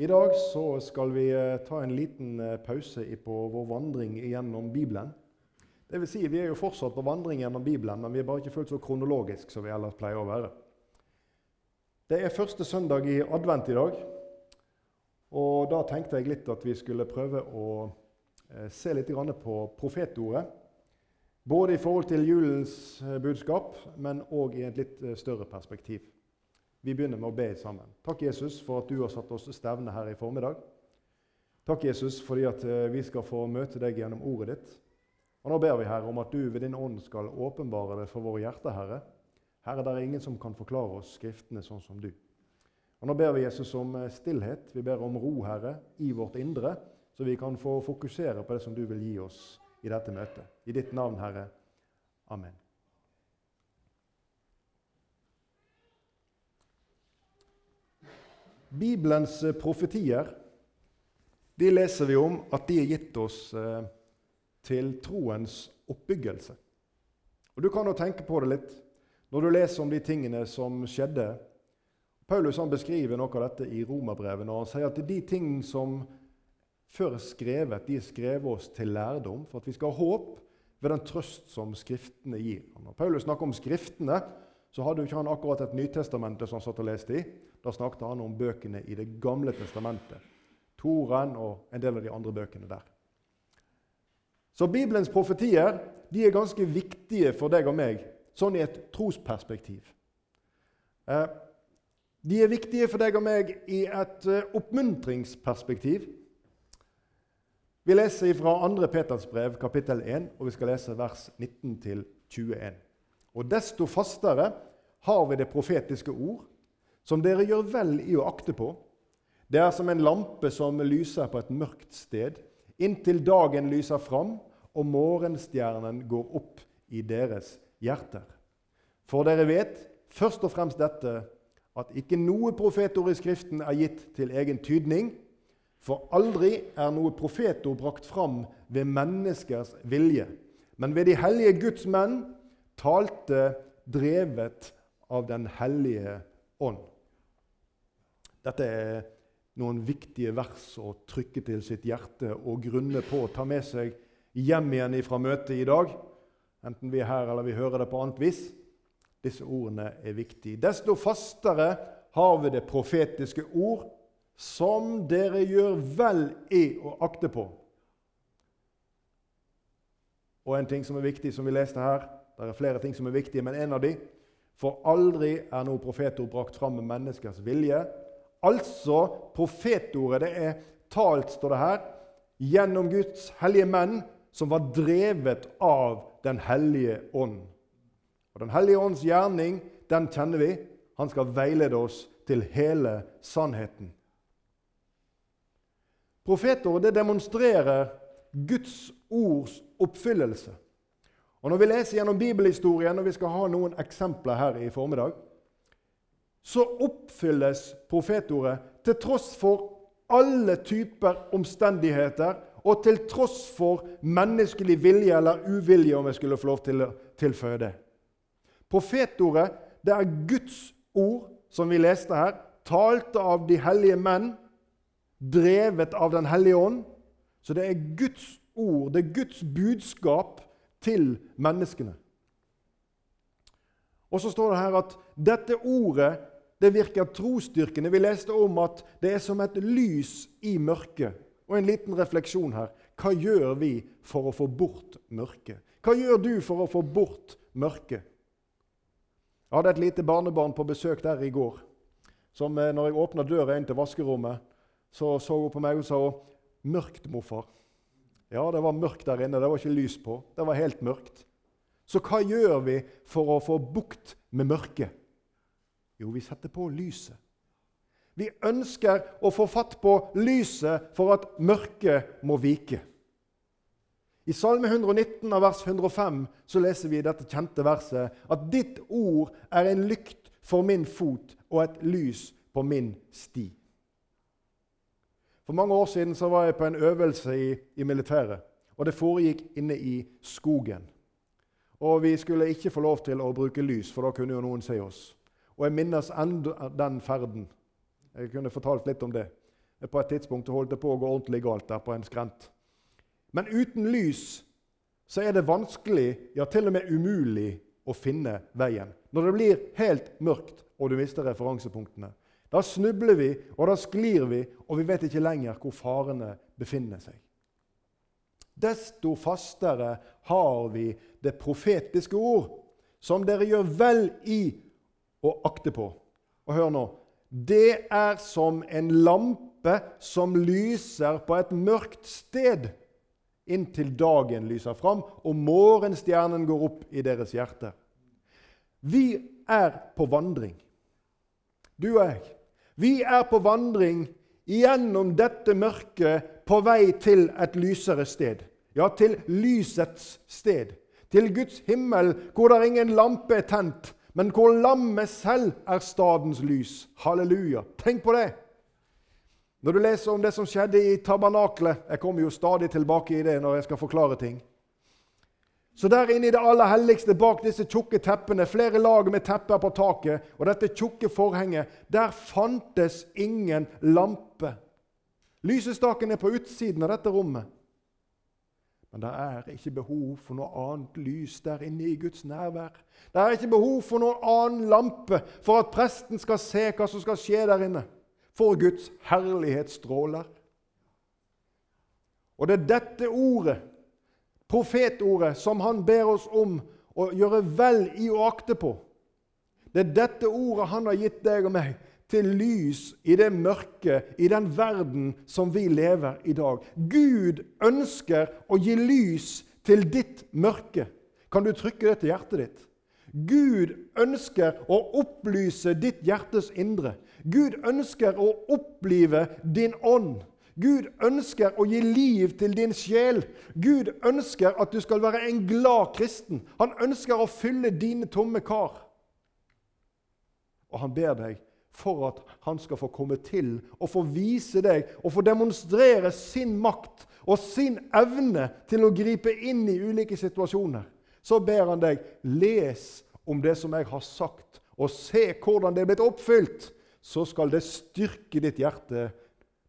I dag så skal vi eh, ta en liten eh, pause på vår vandring gjennom Bibelen. Det vil si, Vi er jo fortsatt på vandring gjennom Bibelen, men vi er bare ikke fullt så kronologisk som vi ellers pleier å være. Det er første søndag i advent i dag, og da tenkte jeg litt at vi skulle prøve å eh, se litt på profetordet. Både i forhold til julens budskap, men òg i et litt større perspektiv. Vi begynner med å be sammen. Takk, Jesus, for at du har satt oss stevne her i formiddag. Takk, Jesus, fordi at eh, vi skal få møte deg gjennom ordet ditt. Og Nå ber vi Herre, om at du ved din ånd skal åpenbare det for våre hjerter, Herre. Herre, det er ingen som kan forklare oss Skriftene sånn som du. Og Nå ber vi Jesus om eh, stillhet. Vi ber om ro, Herre, i vårt indre, så vi kan få fokusere på det som du vil gi oss i dette møtet. I ditt navn, Herre. Amen. Bibelens eh, profetier de leser vi om at de er gitt oss eh, til troens oppbyggelse. Og Du kan jo tenke på det litt når du leser om de tingene som skjedde. Paulus han beskriver noe av dette i romerbrevet når han sier at de ting som før skrevet, de er skrevet oss til lærdom, for at vi skal ha håp ved den trøst som Skriftene gir. Når Paulus snakker om Skriftene, så hadde jo ikke han akkurat et Nytestamente som han satt og leste i. Da snakket han om bøkene i Det gamle testamentet. Toren og en del av de andre bøkene der. Så Bibelens profetier de er ganske viktige for deg og meg, sånn i et trosperspektiv. Eh, de er viktige for deg og meg i et eh, oppmuntringsperspektiv. Vi leser fra 2. Peters brev, kapittel 1, og vi skal lese vers 19-21. Og desto fastere har vi det profetiske ord, som dere gjør vel i å akte på. Det er som en lampe som lyser på et mørkt sted, inntil dagen lyser fram og morgenstjernen går opp i deres hjerter. For dere vet først og fremst dette, at ikke noe profetord i Skriften er gitt til egen tydning, for aldri er noe profetord brakt fram ved menneskers vilje, men ved de hellige Guds menn talte drevet av Den hellige ånd. Dette er noen viktige vers å trykke til sitt hjerte og grunne på å ta med seg hjem igjen fra møtet i dag, enten vi er her eller vi hører det på annet vis. Disse ordene er viktige. Desto fastere har vi det profetiske ord, som dere gjør vel i å akte på. Og en ting som er viktig, som vi leste her Det er flere ting som er viktige, men en av de For aldri er noe profetord brakt fram med menneskers vilje, Altså, profetordet det er talt, står det her, gjennom Guds hellige menn som var drevet av Den hellige ånd. Og Den hellige ånds gjerning, den kjenner vi. Han skal veilede oss til hele sannheten. Profetordet demonstrerer Guds ords oppfyllelse. Og Når vi leser gjennom bibelhistorien, og vi skal ha noen eksempler her i formiddag, så oppfylles profetordet til tross for alle typer omstendigheter og til tross for menneskelig vilje eller uvilje, om jeg skulle få lov til å tilføye det. Profetordet det er Guds ord, som vi leste her, talte av de hellige menn, drevet av Den hellige ånd. Så det er Guds ord, det er Guds budskap til menneskene. Og så står det her at dette ordet det virker trosstyrkende. Vi leste om at det er som et lys i mørket. Og en liten refleksjon her. Hva gjør vi for å få bort mørket? Hva gjør du for å få bort mørket? Jeg hadde et lite barnebarn på besøk der i går. Som eh, når jeg åpna døra inn til vaskerommet, så så hun på meg og sa 'Mørkt, morfar'. Ja, det var mørkt der inne. Det var ikke lys på. Det var helt mørkt. Så hva gjør vi for å få bukt med mørket? Jo, vi setter på lyset. Vi ønsker å få fatt på lyset for at mørket må vike. I Salme 119 av vers 105 så leser vi dette kjente verset at ditt ord er en lykt for min fot og et lys på min sti. For mange år siden så var jeg på en øvelse i, i militæret. og Det foregikk inne i skogen. Og Vi skulle ikke få lov til å bruke lys, for da kunne jo noen se oss. Og jeg minnes enda den ferden. Jeg kunne fortalt litt om det. På et tidspunkt holdt det på å gå ordentlig galt der på en skrent. Men uten lys så er det vanskelig, ja til og med umulig, å finne veien. Når det blir helt mørkt og du mister referansepunktene. Da snubler vi, og da sklir vi, og vi vet ikke lenger hvor farene befinner seg. Desto fastere har vi det profetiske ord, som dere gjør vel i å akte på. Og hør nå det er som en lampe som lyser på et mørkt sted, inntil dagen lyser fram og morgenstjernen går opp i deres hjerte. Vi er på vandring, du og jeg. Vi er på vandring gjennom dette mørket på vei til et lysere sted. Ja, til lysets sted. Til Guds himmel, hvor det ingen lampe er tent, men hvor lammet selv er stadens lys. Halleluja. Tenk på det! Når du leser om det som skjedde i tabernaklet Jeg kommer jo stadig tilbake i det når jeg skal forklare ting. Så der inne i det aller helligste, bak disse tjukke teppene, flere lag med tepper på taket, og dette tjukke forhenget, der fantes ingen lampe. Lysestaken er på utsiden av dette rommet. Men det er ikke behov for noe annet lys der inne i Guds nærvær. Det er ikke behov for noen annen lampe for at presten skal se hva som skal skje der inne. For Guds herlighet stråler. Og det er dette ordet, profetordet, som han ber oss om å gjøre vel i å akte på. Det er dette ordet han har gitt deg og meg til lys i det mørke, i den verden som vi lever i dag. Gud ønsker å gi lys til ditt mørke. Kan du trykke det til hjertet ditt? Gud ønsker å opplyse ditt hjertes indre. Gud ønsker å opplive din ånd. Gud ønsker å gi liv til din sjel. Gud ønsker at du skal være en glad kristen. Han ønsker å fylle dine tomme kar. Og han ber deg for at han skal få komme til og få vise deg og få demonstrere sin makt og sin evne til å gripe inn i ulike situasjoner. Så ber han deg les om det som jeg har sagt, og se hvordan det er blitt oppfylt. Så skal det styrke ditt hjerte.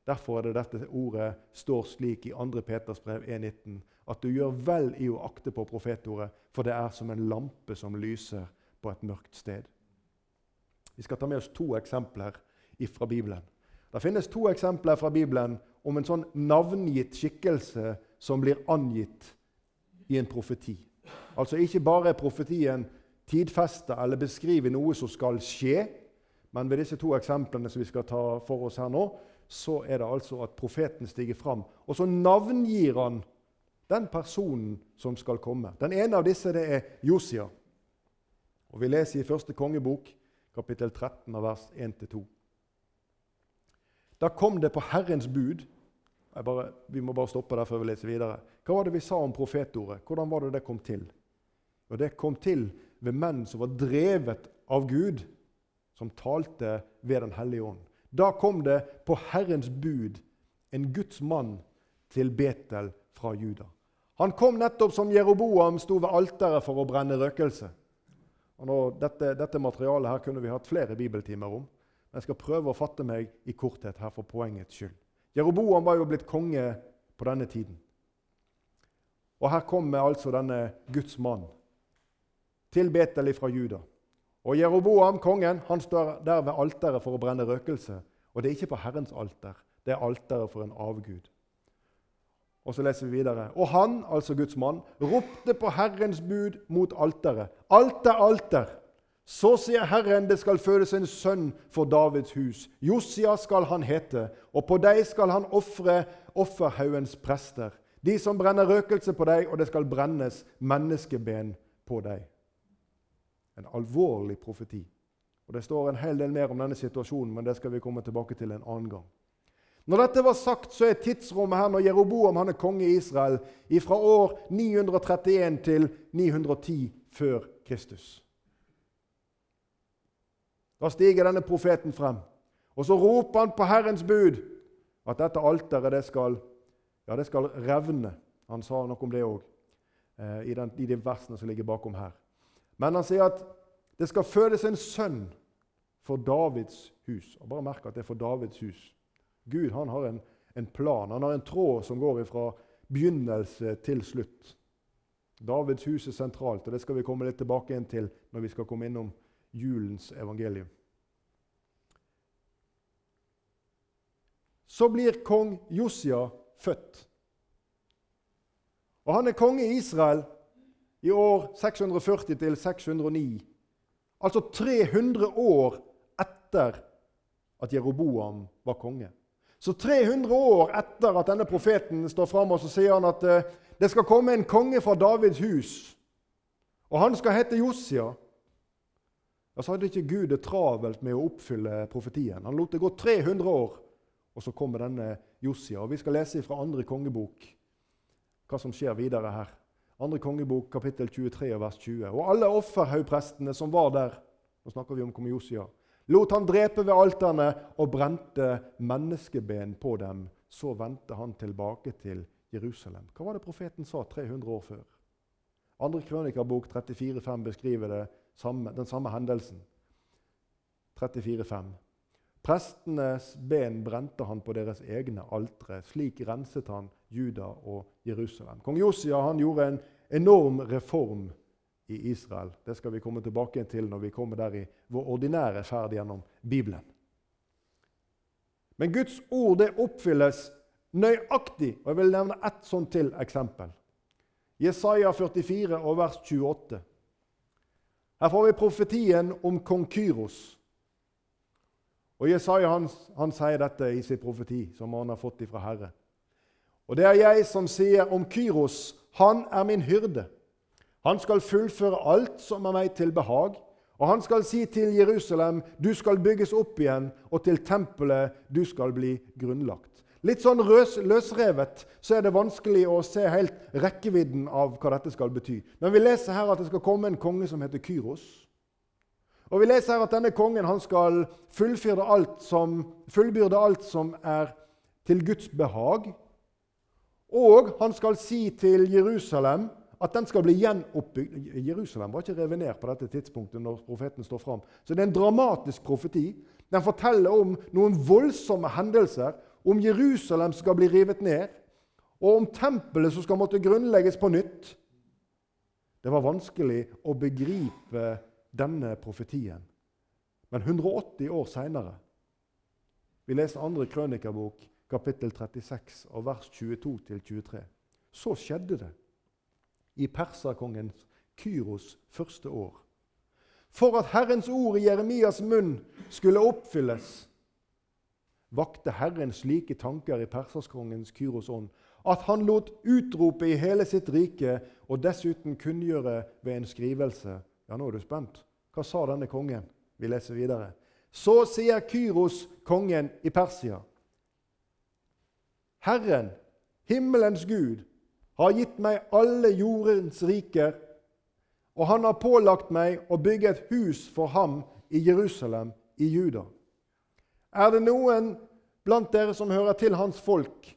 Derfor er det dette ordet står slik i 2. Peters brev 1,19 at du gjør vel i å akte på profetordet, for det er som en lampe som lyser på et mørkt sted. Vi skal ta med oss to eksempler fra Bibelen. Det finnes to eksempler fra Bibelen om en sånn navngitt skikkelse som blir angitt i en profeti. Altså Ikke bare er profetien tidfesta eller beskriver noe som skal skje, men ved disse to eksemplene som vi skal ta for oss her nå, så er det altså at profeten stiger fram, og så navngir han den personen som skal komme. Den ene av disse det er Josia. Og Vi leser i første kongebok, kapittel 13, vers 1-2. Da kom det på Herrens bud bare, Vi må bare stoppe der før vi leser videre. Hva var det vi sa om profetordet? Hvordan var det det kom til? Og det kom til ved menn som var drevet av Gud, som talte ved Den hellige ånd. Da kom det på Herrens bud en Guds mann til Betel fra Juda. Han kom nettopp som Jeroboam sto ved alteret for å brenne røkelse. Dette, dette, materialet her kunne vi hatt flere bibeltimer om. Men jeg skal prøve å fatte meg i korthet her for poengets skyld. Jeroboam var jo blitt konge på denne tiden. Og her kommer altså denne Guds mann til Betel fra Juda. Og Jeroboam, kongen, han står der ved alteret for å brenne røkelse. Og det er ikke på Herrens alter. Det er alteret for en avgud. Og så leser vi videre. Og han, altså Guds mann, ropte på Herrens bud mot alteret. Alter, alter! Så sier Herren, det skal fødes en sønn for Davids hus. Josia skal han hete, og på deg skal han ofre offerhaugens prester. De som brenner røkelse på deg, og det skal brennes menneskeben på deg. En alvorlig profeti. Og Det står en hel del mer om denne situasjonen, men det skal vi komme tilbake til en annen gang. Når dette var sagt, så er tidsrommet her når Jeroboam han er konge i Israel, fra år 931 til 910 før Kristus. Da stiger denne profeten frem, og så roper han på Herrens bud at dette alteret det skal, ja, det skal revne. Han sa noe om det òg eh, i, i de versene som ligger bakom her. Men han sier at det skal fødes en sønn for Davids hus. Og bare merk at det er for Davids hus. Gud han har en, en plan. Han har en tråd som går fra begynnelse til slutt. Davids hus er sentralt, og det skal vi komme litt tilbake inn til når vi skal komme innom julens evangelium. Så blir kong Josia født. Og Han er konge i Israel i år 640 til 609. Altså 300 år etter at Jeroboam var konge. Så 300 år etter at denne profeten står fram, så sier han at uh, det skal komme en konge fra Davids hus, og han skal hete Josia. Ja, så hadde ikke Gud det travelt med å oppfylle profetien. Han lot det gå 300 år, og så kommer denne Josia. Og Vi skal lese fra andre kongebok hva som skjer videre her. Andre kongebok, kapittel 23, vers 20. Og alle offerhaugprestene som var der, nå snakker vi om kong Josia, lot han drepe ved alterne og brente menneskeben på dem. Så vendte han tilbake til Jerusalem. Hva var det profeten sa 300 år før? Andre krønikerbok 34,5 beskriver samme, den samme hendelsen. 34,5. Prestenes ben brente han på deres egne altre. Slik renset han Juda og Jerusalem. Kong Josia gjorde en enorm reform i Israel. Det skal vi komme tilbake til når vi kommer der i vår ordinære ferd gjennom Bibelen. Men Guds ord det oppfylles nøyaktig. og Jeg vil nevne ett sånt til eksempel. Jesaja 44 og vers 28. Her får vi profetien om kong Kyros. Og Jesaja han, han sier dette i sin profeti, som han har fått ifra Herre. Og det er jeg som sier om Kyros, han er min hyrde. Han skal fullføre alt som er meg til behag. Og han skal si til Jerusalem, du skal bygges opp igjen, og til tempelet, du skal bli grunnlagt. Litt sånn røs, løsrevet så er det vanskelig å se helt rekkevidden av hva dette skal bety. Men vi leser her at det skal komme en konge som heter Kyros. Og vi leser her at denne kongen han skal fullbyrde alt som, fullbyrde alt som er til Guds behag. Og han skal si til Jerusalem at den skal bli gjenoppbygd. Jerusalem var ikke revet ned på dette tidspunktet når profeten står fram. Så det er en dramatisk profeti. Den forteller om noen voldsomme hendelser. Om Jerusalem skal bli revet ned, og om tempelet som skal måtte grunnlegges på nytt. Det var vanskelig å begripe denne profetien. Men 180 år seinere Vi leser andre krønikerbok kapittel 36, og vers 22-23. Så skjedde det i perserkongens Kyros første år. For at Herrens ord i Jeremias munn skulle oppfylles, vakte Herren slike tanker i perserskongens Kyros ånd at han lot utrope i hele sitt rike og dessuten kunngjøre ved en skrivelse. Ja, nå er du spent. Hva sa denne kongen? Vi leser videre. Så sier Kyros, kongen i Persia. Herren, himmelens Gud, har gitt meg alle jordens riker, og han har pålagt meg å bygge et hus for ham i Jerusalem i Juda. Er det noen blant dere som hører til hans folk,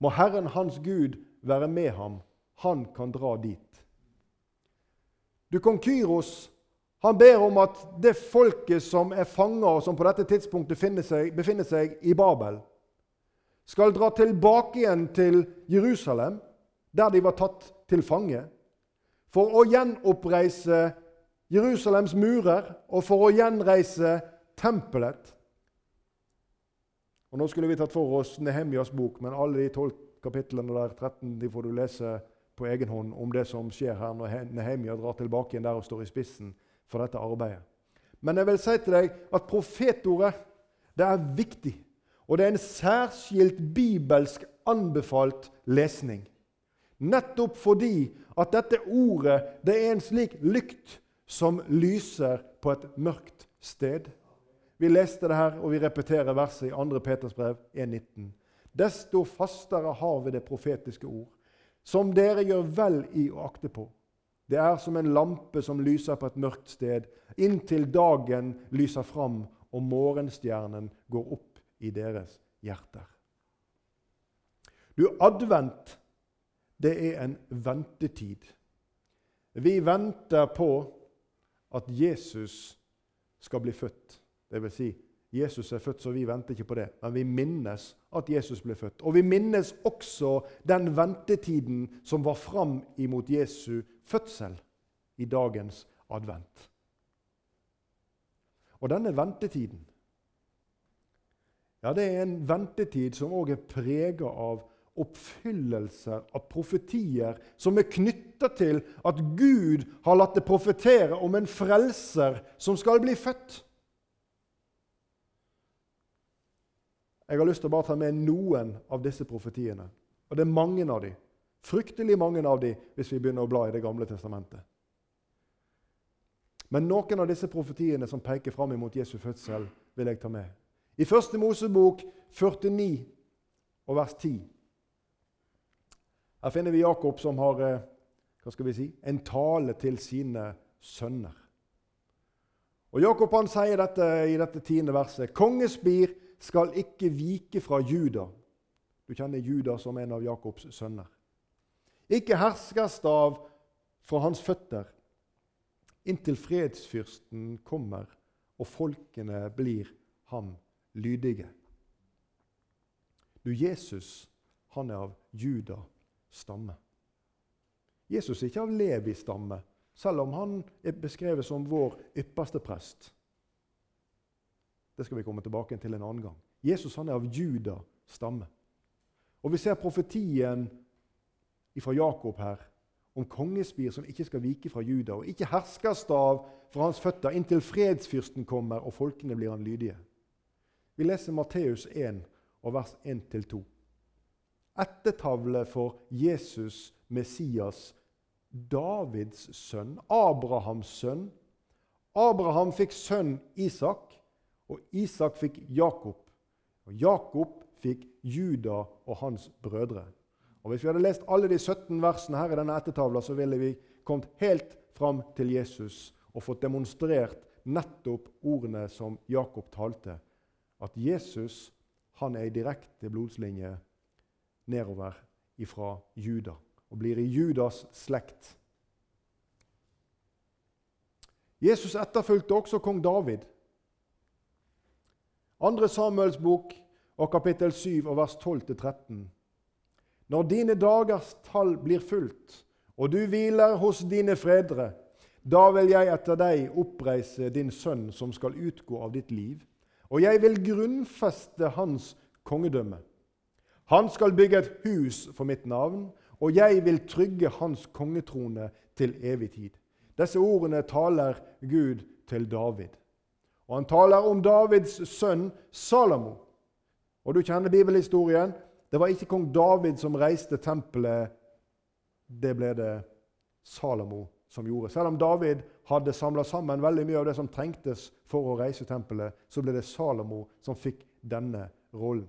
må Herren hans Gud være med ham. Han kan dra dit. Du, Kong Kyros han ber om at det folket som er fanga, og som på dette tidspunktet seg, befinner seg i Babel, skal dra tilbake igjen til Jerusalem, der de var tatt til fange, for å gjenoppreise Jerusalems murer og for å gjenreise tempelet. Og Nå skulle vi tatt for oss Nehemjas bok, men alle de tolv kapitlene der, 13, de får du lese på egen hånd om det som skjer her når Nehemia drar tilbake igjen der og står i spissen for dette arbeidet. Men jeg vil si til deg at profetordet det er viktig. Og det er en særskilt bibelsk anbefalt lesning. Nettopp fordi at dette ordet det er en slik lykt som lyser på et mørkt sted. Vi leste det her, og vi repeterer verset i 2. Peters brev 1,19. Desto fastere har vi det profetiske ord, som dere gjør vel i å akte på. Det er som en lampe som lyser på et mørkt sted, inntil dagen lyser fram og morgenstjernen går opp i deres hjerter. Du, advent, det er en ventetid. Vi venter på at Jesus skal bli født. Det vil Si, Jesus er født, så vi venter ikke på det. Men vi minnes at Jesus ble født. Og vi minnes også den ventetiden som var fram imot Jesu fødsel i dagens advent. Og denne ventetiden ja, det er en ventetid som òg er prega av oppfyllelser av profetier som er knytta til at Gud har latt det profetere om en frelser som skal bli født. Jeg har lyst til å bare ta med noen av disse profetiene. Og det er mange av dem. Fryktelig mange av dem hvis vi begynner å bla i Det gamle testamentet. Men noen av disse profetiene som peker fram imot Jesu fødsel, vil jeg ta med. I Første Mosebok 49 og vers 10 her finner vi Jakob som har eh, hva skal vi si, en tale til sine sønner. Og Jakob han sier dette i dette tiende verset.: Kongespir skal ikke vike fra Juda. Du kjenner Juda som en av Jakobs sønner. Ikke herskerstav fra hans føtter, inntil fredsfyrsten kommer og folkene blir ham lydige. Du, Jesus, han er av Juda stamme. Jesus er ikke av Levis stamme, selv om han er beskrevet som vår ypperste prest. Det skal vi komme tilbake til en annen gang. Jesus han er av Juda stamme. Og Vi ser profetien fra Jakob her om kongespir som ikke skal vike fra Juda, og ikke herskerstav fra hans føtter inntil fredsfyrsten kommer og folkene blir han lydige. Vi leser Matteus 1, vers 1-2 ettertavle for Jesus, Messias, Davids sønn, Abrahams sønn. Abraham fikk sønn Isak, og Isak fikk Jakob. Og Jakob fikk Juda og hans brødre. Og Hvis vi hadde lest alle de 17 versene her i denne ettertavla, så ville vi kommet helt fram til Jesus og fått demonstrert nettopp ordene som Jakob talte. At Jesus han er i direkte blodslinje nedover ifra Juda og blir i Judas slekt. Jesus etterfulgte også kong David. 2. Samuels bok og kapittel 7 og vers 12-13. Når dine dagers tall blir fulgt, og du hviler hos dine fredre, da vil jeg etter deg oppreise din sønn som skal utgå av ditt liv, og jeg vil grunnfeste hans kongedømme. Han skal bygge et hus for mitt navn, og jeg vil trygge hans kongetrone til evig tid. Disse ordene taler Gud til David. Og Han taler om Davids sønn Salomo. Og Du kjenner bibelhistorien. Det var ikke kong David som reiste tempelet. Det ble det Salomo som gjorde. Selv om David hadde samla sammen veldig mye av det som trengtes for å reise tempelet, så ble det Salomo som fikk denne rollen.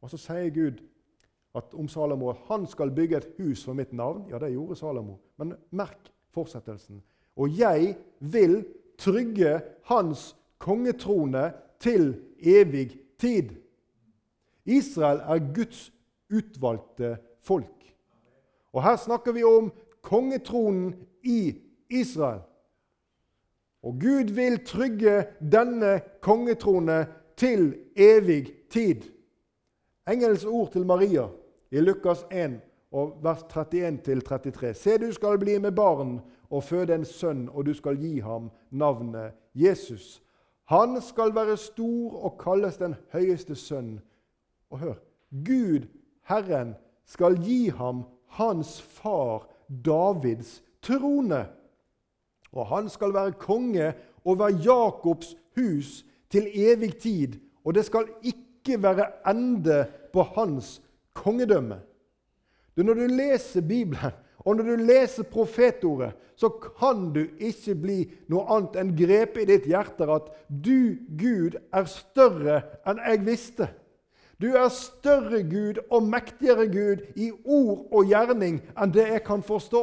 Og så sier Gud at om Salomo han skal bygge et hus for mitt navn. Ja, det gjorde Salomo. Men merk fortsettelsen. Og jeg vil trygge hans kongetrone til evig tid. Israel er Guds utvalgte folk. Og her snakker vi om kongetronen i Israel. Og Gud vil trygge denne kongetrone til evig tid. Engels ord til Maria i Lukas 1, vers 31-33. Se, du skal bli med barn og føde en sønn, og du skal gi ham navnet Jesus. Han skal være stor og kalles den høyeste sønn. Og hør Gud, Herren, skal gi ham hans far Davids trone. Og han skal være konge over Jakobs hus til evig tid, og det skal ikke ikke være ende på hans kongedømme. Du, når du leser Bibelen, og når du leser profetordet, så kan du ikke bli noe annet enn grepet i ditt hjerte at du, Gud, er større enn jeg visste. Du er større Gud og mektigere Gud i ord og gjerning enn det jeg kan forstå.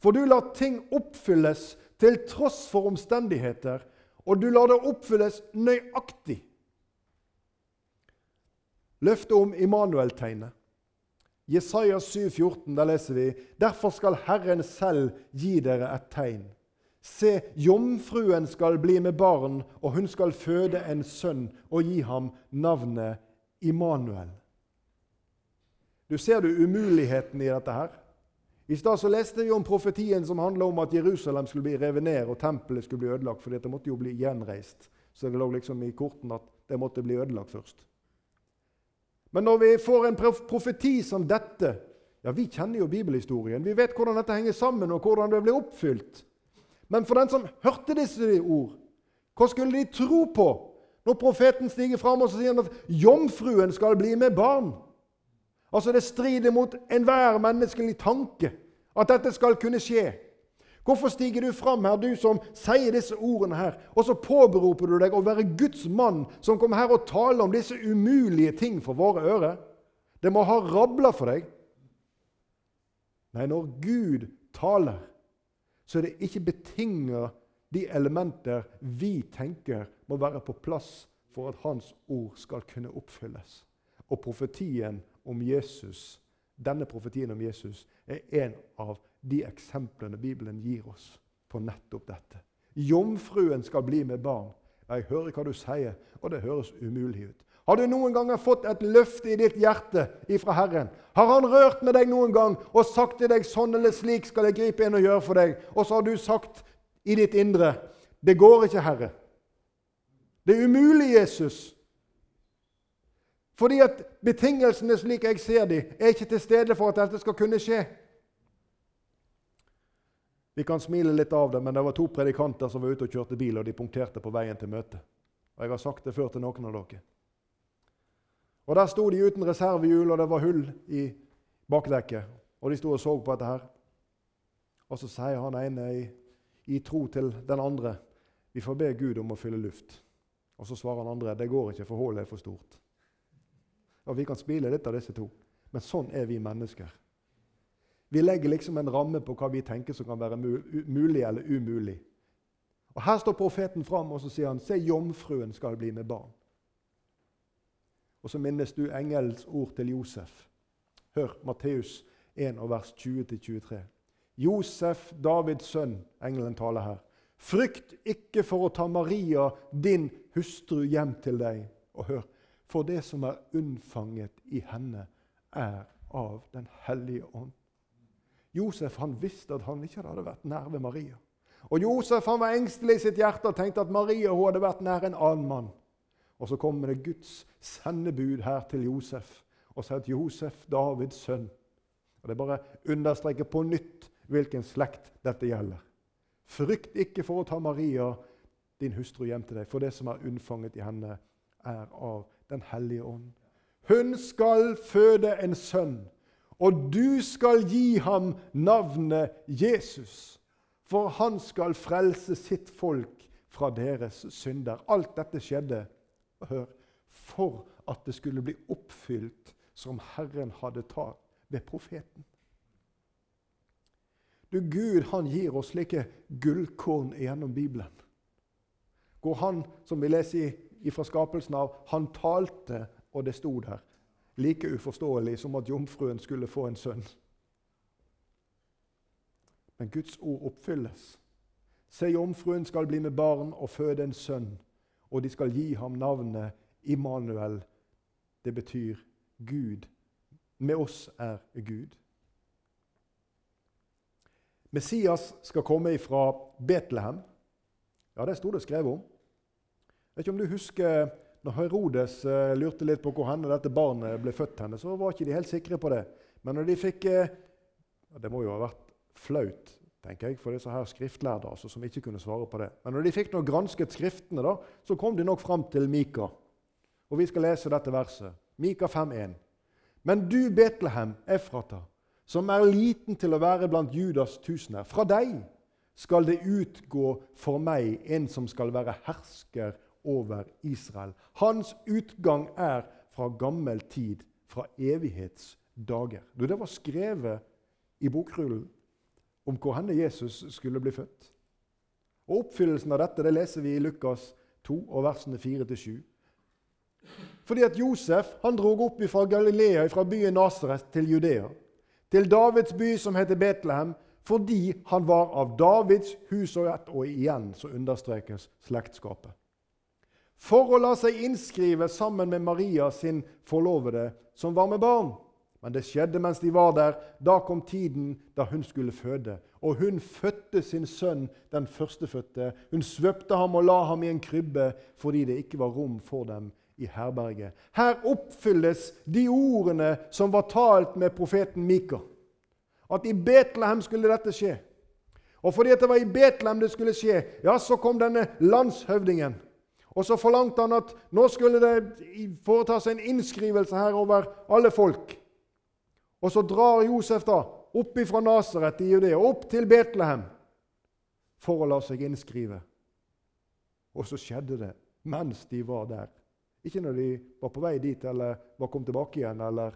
For du lar ting oppfylles til tross for omstendigheter, og du lar det oppfylles nøyaktig. Løftet om Immanuel-tegnet. Jesaja 7, 14, der leser vi Derfor skal Herren selv gi dere et tegn. Se, jomfruen skal bli med barn, og hun skal føde en sønn og gi ham navnet Immanuel. Du ser du umuligheten i dette her? I stad så leste vi om profetien som handla om at Jerusalem skulle bli revet ned og tempelet skulle bli ødelagt, for det måtte jo bli gjenreist. Så det lå liksom i korten at det måtte bli ødelagt først. Men når vi får en profeti som dette ja, Vi kjenner jo bibelhistorien. Vi vet hvordan dette henger sammen, og hvordan det blir oppfylt. Men for den som hørte disse ord, hva skulle de tro på når profeten stiger fram og sier at jomfruen skal bli med barn? Altså Det strider mot enhver menneskelig tanke at dette skal kunne skje. Hvorfor stiger du fram her, du som sier disse ordene her, og så påberoper du deg å være Guds mann som kommer her og taler om disse umulige ting for våre ører? Det må ha rabla for deg. Nei, når Gud taler, så er det ikke betinga de elementer vi tenker må være på plass for at Hans ord skal kunne oppfylles. Og profetien om Jesus, denne profetien om Jesus er en av de eksemplene Bibelen gir oss på nettopp dette. Jomfruen skal bli med barn. Jeg hører hva du sier, og det høres umulig ut. Har du noen ganger fått et løfte i ditt hjerte ifra Herren? Har Han rørt med deg noen gang og sagt til deg sånn eller slik skal jeg gripe inn og gjøre for deg? Og så har du sagt i ditt indre det går ikke, Herre. Det er umulig, Jesus. Fordi at betingelsene slik jeg ser dem, er ikke til stede for at dette skal kunne skje. Vi kan smile litt av det, men det var to predikanter som var ute og kjørte bil, og de punkterte på veien til møtet. Og Jeg har sagt det før til noen av dere. Og Der sto de uten reservehjul, og det var hull i bakdekket. Og de sto og så på dette her. Og så sier han ene i, i tro til den andre vi får be Gud om å fylle luft. Og så svarer han andre det går ikke, for hullet er for stort. Og Vi kan spille litt av disse to, men sånn er vi mennesker. Vi legger liksom en ramme på hva vi tenker som kan være mulig eller umulig. Og Her står profeten fram og så sier han, se, jomfruen skal bli med barn. Og så minnes du engelens ord til Josef. Hør Matteus 1, vers 20-23. Josef, Davids sønn, engelen taler her. Frykt ikke for å ta Maria, din hustru, hjem til deg. Og hør, for det som er unnfanget i henne, er av Den hellige ånd. Josef han visste at han ikke hadde vært nær ved Maria. Og Josef han var engstelig i sitt hjerte og tenkte at Maria hun hadde vært nær en annen mann. Og så kommer det Guds sendebud her til Josef og sier at Josef, Davids sønn Og Det bare understreker på nytt hvilken slekt dette gjelder. Frykt ikke for å ta Maria, din hustru, hjem til deg, for det som er unnfanget i henne, er av Den hellige ånd. Hun skal føde en sønn, og du skal gi ham navnet Jesus. For han skal frelse sitt folk fra deres synder. Alt dette skjedde hør, for at det skulle bli oppfylt som Herren hadde tatt ved profeten. Du, Gud han gir oss slike gullkorn gjennom Bibelen. Hvor han, som vi leser fra skapelsen av, han talte, og det sto der. Like uforståelig som at jomfruen skulle få en sønn. Men Guds ord oppfylles. Se, jomfruen skal bli med barn og føde en sønn, og de skal gi ham navnet Immanuel. Det betyr Gud. Med oss er Gud. Messias skal komme fra Betlehem. Ja, det sto det skrevet om. Jeg vet ikke om du husker når Herodes uh, lurte litt på hvor henne dette barnet ble født, henne, så var ikke de helt sikre på det. Men når de fikk uh, Det må jo ha vært flaut tenker jeg, for disse her skriftlærde altså, som ikke kunne svare på det. Men når de fikk nå gransket Skriftene, da, så kom de nok fram til Mika. Og vi skal lese dette verset. Mika 5,1. Men du, Betlehem, Efrata, som er liten til å være blant Judas tusener, fra deg skal det utgå for meg en som skal være hersker over Israel. Hans utgang er fra gammel tid, fra evighetsdager. Det var skrevet i bokrullen om hvor henne Jesus skulle bli født. Og Oppfyllelsen av dette det leser vi i Lukas 2, og versene 4-7. Fordi at Josef han drog opp fra Galilea, fra byen Nasaret til Judea, til Davids by som heter Betlehem, fordi han var av Davids hus og ett. Og igjen så understrekes slektskapet. For å la seg innskrive sammen med Maria sin forlovede, som var med barn. Men det skjedde mens de var der. Da kom tiden da hun skulle føde. Og hun fødte sin sønn, den førstefødte. Hun svøpte ham og la ham i en krybbe fordi det ikke var rom for dem i herberget. Her oppfylles de ordene som var talt med profeten Mika. At i Betlehem skulle dette skje. Og fordi det var i Betlehem det skulle skje, ja, så kom denne landshøvdingen. Og så forlangte han at nå skulle det foretas en innskrivelse her over alle folk. Og så drar Josef da opp fra Nasaret i Judea, opp til Betlehem, for å la seg innskrive. Og så skjedde det mens de var der. Ikke når de var på vei dit eller var kommet tilbake igjen. Eller.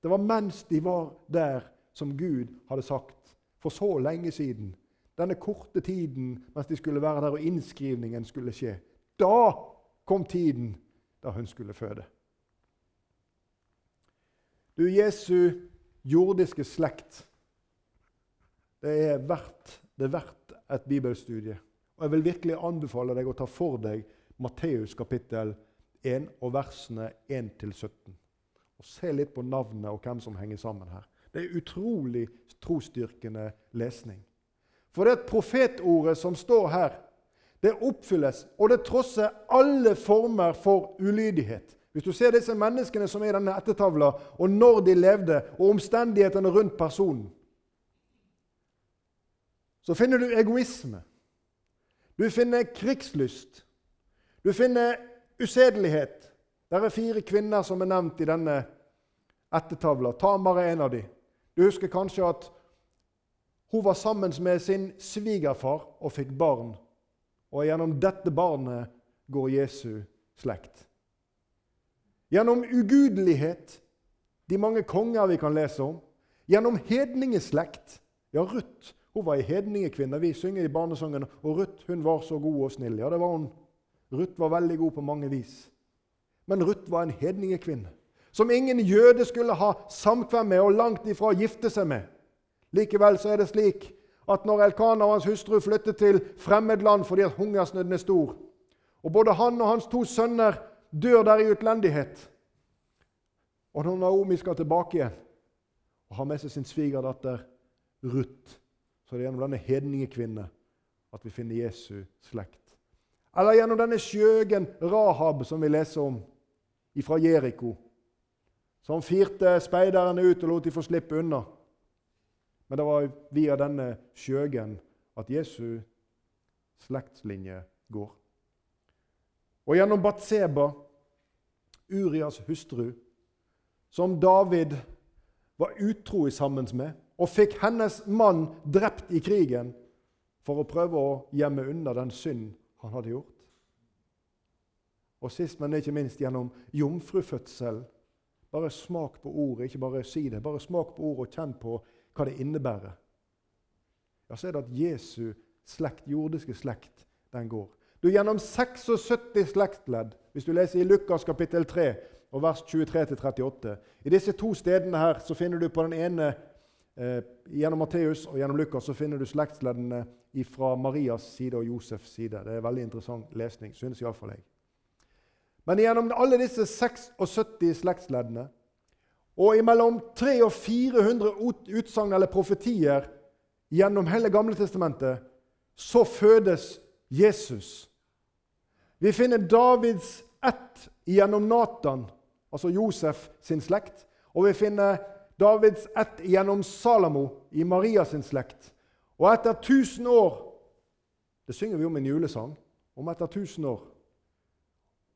Det var mens de var der, som Gud hadde sagt for så lenge siden. Denne korte tiden mens de skulle være der og innskrivningen skulle skje. Da kom tiden da hun skulle føde. Du, Jesu jordiske slekt, det er verdt, det er verdt et bibelstudie. Og Jeg vil virkelig anbefale deg å ta for deg Matteus kapittel 1 og versene 1-17. Og Se litt på navnet og hvem som henger sammen her. Det er utrolig trosstyrkende lesning. For det profetordet som står her, det oppfylles, og det trosser alle former for ulydighet. Hvis du ser disse menneskene som er i denne ettertavla, og når de levde, og omstendighetene rundt personen, så finner du egoisme. Du finner krigslyst. Du finner usedelighet. Det er fire kvinner som er nevnt i denne ettertavla. Ta bare en av dem. Du husker kanskje at hun var sammen med sin svigerfar og fikk barn. Og gjennom dette barnet går Jesu slekt. Gjennom ugudelighet, de mange konger vi kan lese om. Gjennom hedningeslekt. Ja, Ruth hun var ei hedningekvinne. Vi synger i barnesangen og Ruth hun var så god og snill. Ja, det var hun. Ruth var veldig god på mange vis. Men Ruth var en hedningekvinne som ingen jøde skulle ha samkvem med og langt ifra gifte seg med. Likevel så er det slik at når Elkana og hans hustru flyttet til fremmedland fordi at hungersnøden er stor, og både han og hans to sønner dør der i utlendighet Og når Naomi skal tilbake igjen og har med seg sin svigerdatter Ruth, så er det gjennom denne hedningekvinne at vi finner Jesu slekt. Eller gjennom denne skjøgen Rahab, som vi leser om fra Jeriko som firte speiderne ut og lot de få slippe unna. Men det var via denne skjøgen at Jesu slektslinje går. Og gjennom Batseba, Urias hustru, som David var utro sammen med, og fikk hennes mann drept i krigen for å prøve å gjemme unna den synd han hadde gjort. Og sist, men ikke minst gjennom jomfrufødsel bare smak på ordet, ikke bare si det. Bare smak på ordet og kjenn på hva det innebærer. Ja, Så er det at Jesu slekt, jordiske slekt, den går. Du Gjennom 76 slektsledd, hvis du leser i Lukas kapittel 3 og vers 23-38 I disse to stedene her så finner du på den ene eh, Gjennom Matteus og gjennom Lukas så finner du slektsleddene fra Marias side og Josefs side. Det er veldig interessant lesning, synes iallfall jeg. Men gjennom alle disse 76 slektsleddene og imellom 300 og 400 utsagn eller profetier gjennom hele Gamle testamentet, så fødes Jesus. Vi finner Davids ett gjennom Natan, altså Josef sin slekt. Og vi finner Davids ett gjennom Salamo i Maria sin slekt. Og etter 1000 år Det synger vi om i en julesang. Om etter 1000 år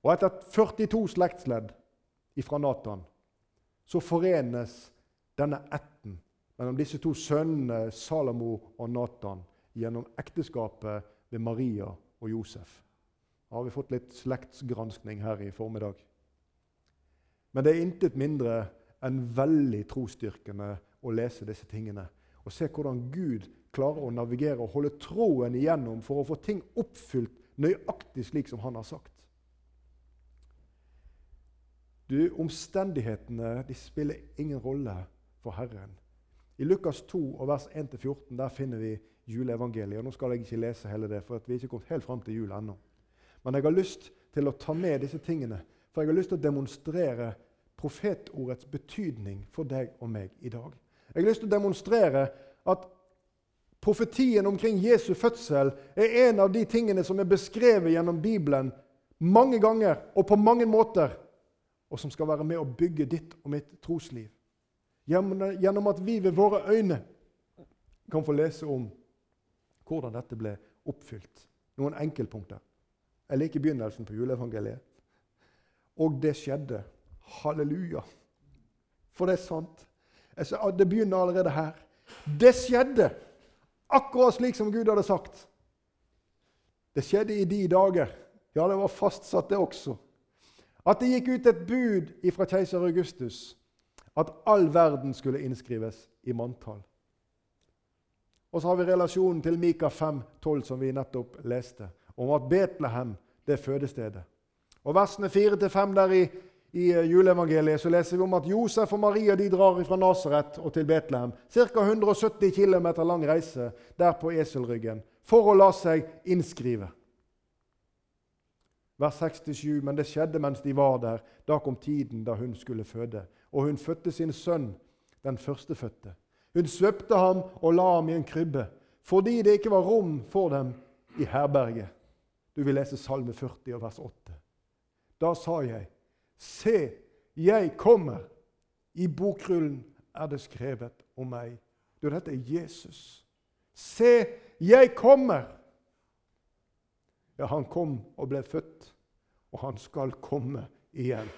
og etter 42 slektsledd fra Natan så forenes denne ætten mellom disse to sønnene Salomo og Natan gjennom ekteskapet ved Maria og Josef. Da har vi fått litt slektsgranskning her i formiddag. Men det er intet mindre enn veldig trosstyrkende å lese disse tingene og se hvordan Gud klarer å navigere og holde troen igjennom for å få ting oppfylt nøyaktig slik som han har sagt. Du, Omstendighetene de spiller ingen rolle for Herren. I Lukas 2 og vers 1-14 der finner vi juleevangeliet. Og nå skal jeg ikke lese hele det, for vi er ikke kommet helt fram til jul ennå. Men jeg har lyst til å ta med disse tingene, for jeg har lyst til å demonstrere profetordets betydning for deg og meg i dag. Jeg har lyst til å demonstrere at profetien omkring Jesu fødsel er en av de tingene som er beskrevet gjennom Bibelen mange ganger og på mange måter, og som skal være med å bygge ditt og mitt trosliv. Gjennom at vi ved våre øyne kan få lese om hvordan dette ble oppfylt. Noen enkeltpunkter. Jeg liker begynnelsen på juleevangeliet. Og det skjedde. Halleluja. For det er sant. Det begynner allerede her. Det skjedde akkurat slik som Gud hadde sagt. Det skjedde i de dager. Ja, det var fastsatt, det også. At det gikk ut et bud fra keiser Augustus at all verden skulle innskrives i manntall. Og så har vi relasjonen til Mika 5,12, som vi nettopp leste, om at Betlehem det er fødestedet. Og Versene 4-5 der i, i juleevangeliet så leser vi om at Josef og Maria de drar fra Nasaret og til Betlehem. Ca. 170 km lang reise der på eselryggen for å la seg innskrive. Vers 67, Men det skjedde mens de var der. Da kom tiden da hun skulle føde. Og hun fødte sin sønn, den førstefødte. Hun svøpte ham og la ham i en krybbe, fordi det ikke var rom for dem i herberget. Du vil lese Salme 40 vers 8. Da sa jeg, Se, jeg kommer. I bokrullen er det skrevet om meg. Du, dette er Jesus. Se, jeg kommer. Ja, han kom og ble født, og han skal komme igjen.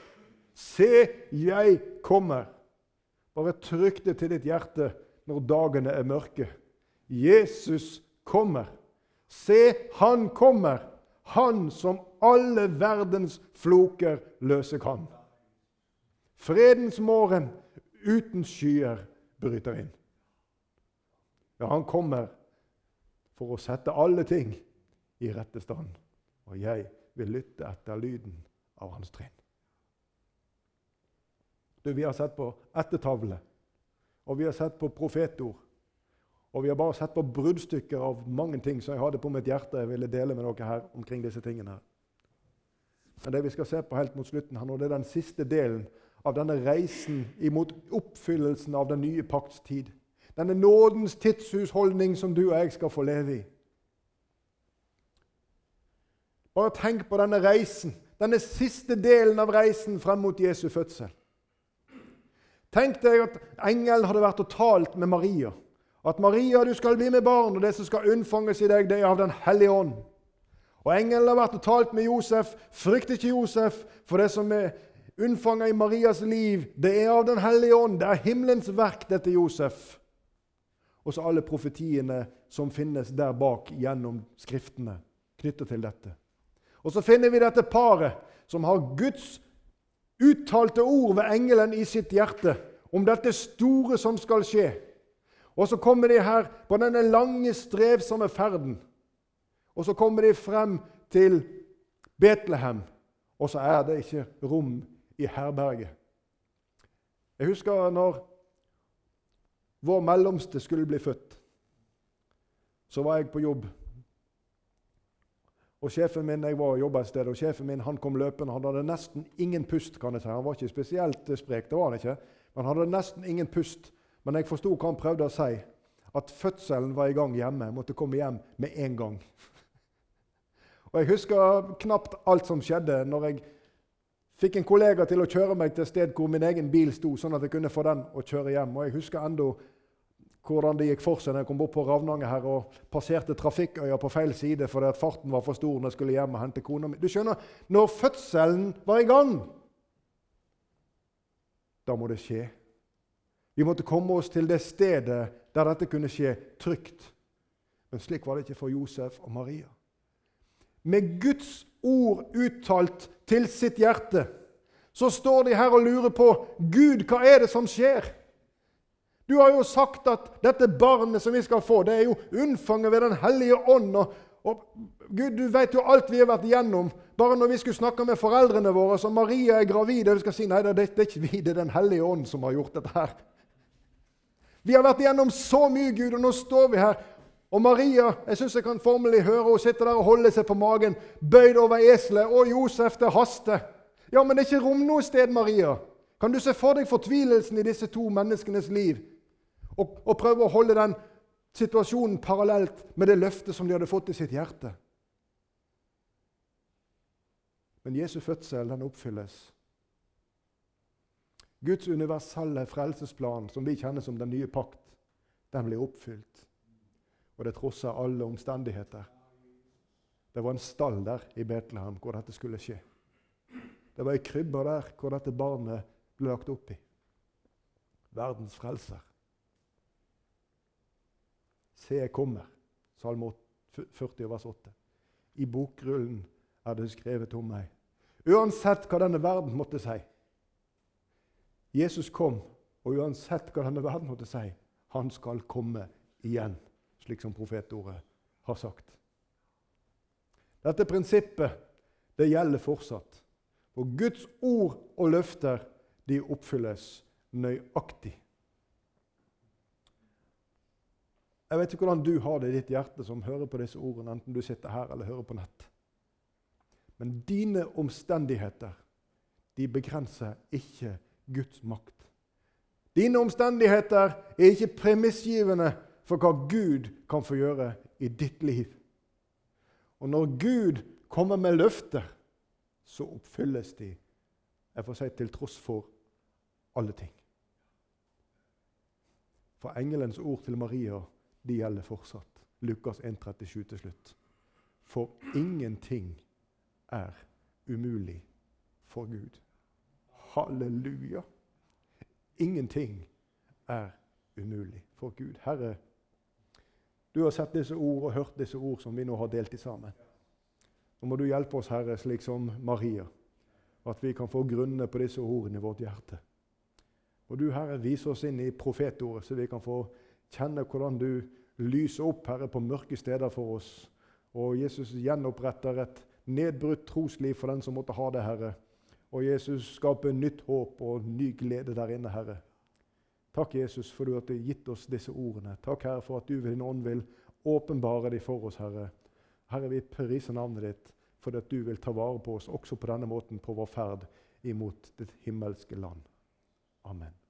Se, jeg kommer. Bare trykk det til ditt hjerte når dagene er mørke. Jesus kommer. Se, han kommer, han som alle verdens floker løse kan. Fredens morgen uten skyer bryter inn. Ja, han kommer for å sette alle ting i rette stand. Og jeg vil lytte etter lyden av hans trinn. Du, Vi har sett på ettertavle, og vi har sett på profetord. Og vi har bare sett på bruddstykker av mange ting som jeg hadde på mitt hjerte jeg ville dele med dere her omkring disse tingene. her. Men det vi skal se på helt mot slutten her nå, det er den siste delen av denne reisen imot oppfyllelsen av den nye pakts tid. Denne nådens tidshusholdning som du og jeg skal få leve i. Bare tenk på denne reisen, denne siste delen av reisen frem mot Jesu fødsel. Tenk deg at engelen hadde vært og talt med Maria. At Maria, du skal bli med barn, og det som skal unnfanges i deg, det er av Den hellige ånd. Og engelen har vært og talt med Josef. Frykt ikke Josef, for det som er unnfanget i Marias liv, det er av Den hellige ånd. Det er himmelens verk, dette Josef. Og så alle profetiene som finnes der bak gjennom Skriftene knyttet til dette. Og så finner vi dette paret som har Guds uttalte ord ved engelen i sitt hjerte om dette store som skal skje. Og så kommer de her på denne lange, strevsomme ferden. Og så kommer de frem til Betlehem, og så er det ikke rom i herberget. Jeg husker når vår mellomste skulle bli født. Så var jeg på jobb og sjefen min, Jeg var og et sted, og sjefen min han kom løpende. Han hadde nesten ingen pust. kan jeg si. Han var ikke spesielt eh, sprek, det var han ikke. men han hadde nesten ingen pust. Men jeg forsto hva han prøvde å si. At fødselen var i gang hjemme. Jeg måtte komme hjem med en gang. og Jeg husker knapt alt som skjedde når jeg fikk en kollega til å kjøre meg til et sted hvor min egen bil sto, sånn at jeg kunne få den å kjøre hjem. Og Jeg husker enda hvordan det gikk for seg når jeg kom bort på Ravnanger her og passerte Trafikkøya på feil side fordi at farten var for stor når jeg skulle hjem og hente kona mi. Du skjønner, når fødselen var i gang, da må det skje. Vi måtte komme oss til det stedet der dette kunne skje trygt. Men slik var det ikke for Josef og Maria. Med Guds ord uttalt til sitt hjerte så står de her og lurer på Gud, hva er det som skjer? Du har jo sagt at dette barnet som vi skal få, det er jo unnfanget ved Den hellige ånd. Og, og Gud, du vet jo alt vi har vært igjennom. Bare når vi skulle snakke med foreldrene våre, så Maria er gravid, og vi skal si nei, det, det er ikke vi, det er Den hellige ånd som har gjort dette her. Vi har vært igjennom så mye, Gud, og nå står vi her. Og Maria jeg synes jeg kan formelig høre hun sitter der og holder seg på magen, bøyd over eselet. Og Josef, det haster. Ja, men det er ikke rom noe sted, Maria. Kan du se for deg fortvilelsen i disse to menneskenes liv? Og, og prøve å holde den situasjonen parallelt med det løftet som de hadde fått i sitt hjerte. Men Jesu fødsel den oppfylles. Guds universelle frelsesplan, som vi kjenner som den nye pakt, den blir oppfylt. Og det trosser alle omstendigheter. Det var en stall der i Betlehem hvor dette skulle skje. Det var ei krybbe der hvor dette barnet ble lagt opp i. Verdens frelser. Se, jeg kommer. Salme 40, vers 8. I bokrullen er det skrevet om meg. Uansett hva denne verden måtte si. Jesus kom, og uansett hva denne verden måtte si, han skal komme igjen, slik som profetordet har sagt. Dette prinsippet det gjelder fortsatt. Og Guds ord og løfter de oppfylles nøyaktig. Jeg vet ikke hvordan du har det i ditt hjerte som hører på disse ordene, enten du sitter her eller hører på nett. Men dine omstendigheter de begrenser ikke Guds makt. Dine omstendigheter er ikke premissgivende for hva Gud kan få gjøre i ditt liv. Og når Gud kommer med løfter, så oppfylles de jeg får si til tross for alle ting. For engelens ord til Maria de gjelder fortsatt. Lukas 1,37 til slutt. For ingenting er umulig for Gud. Halleluja. Ingenting er umulig for Gud. Herre, du har sett disse ord og hørt disse ord som vi nå har delt i sammen. Nå må du hjelpe oss, Herre, slik som Maria, at vi kan få grunne på disse ordene i vårt hjerte. Og du, Herre, vis oss inn i profetordet, så vi kan få kjenne hvordan du lyser opp, Herre, på mørke steder for oss. Og Jesus gjenoppretter et nedbrutt trosliv for den som måtte ha det, Herre. Og Jesus skaper nytt håp og ny glede der inne, Herre. Takk, Jesus, for du har gitt oss disse ordene. Takk, Herre, for at du ved din ånd vil åpenbare dem for oss, Herre. Herre, vi priser navnet ditt fordi at du vil ta vare på oss også på denne måten på vår ferd imot ditt himmelske land. Amen.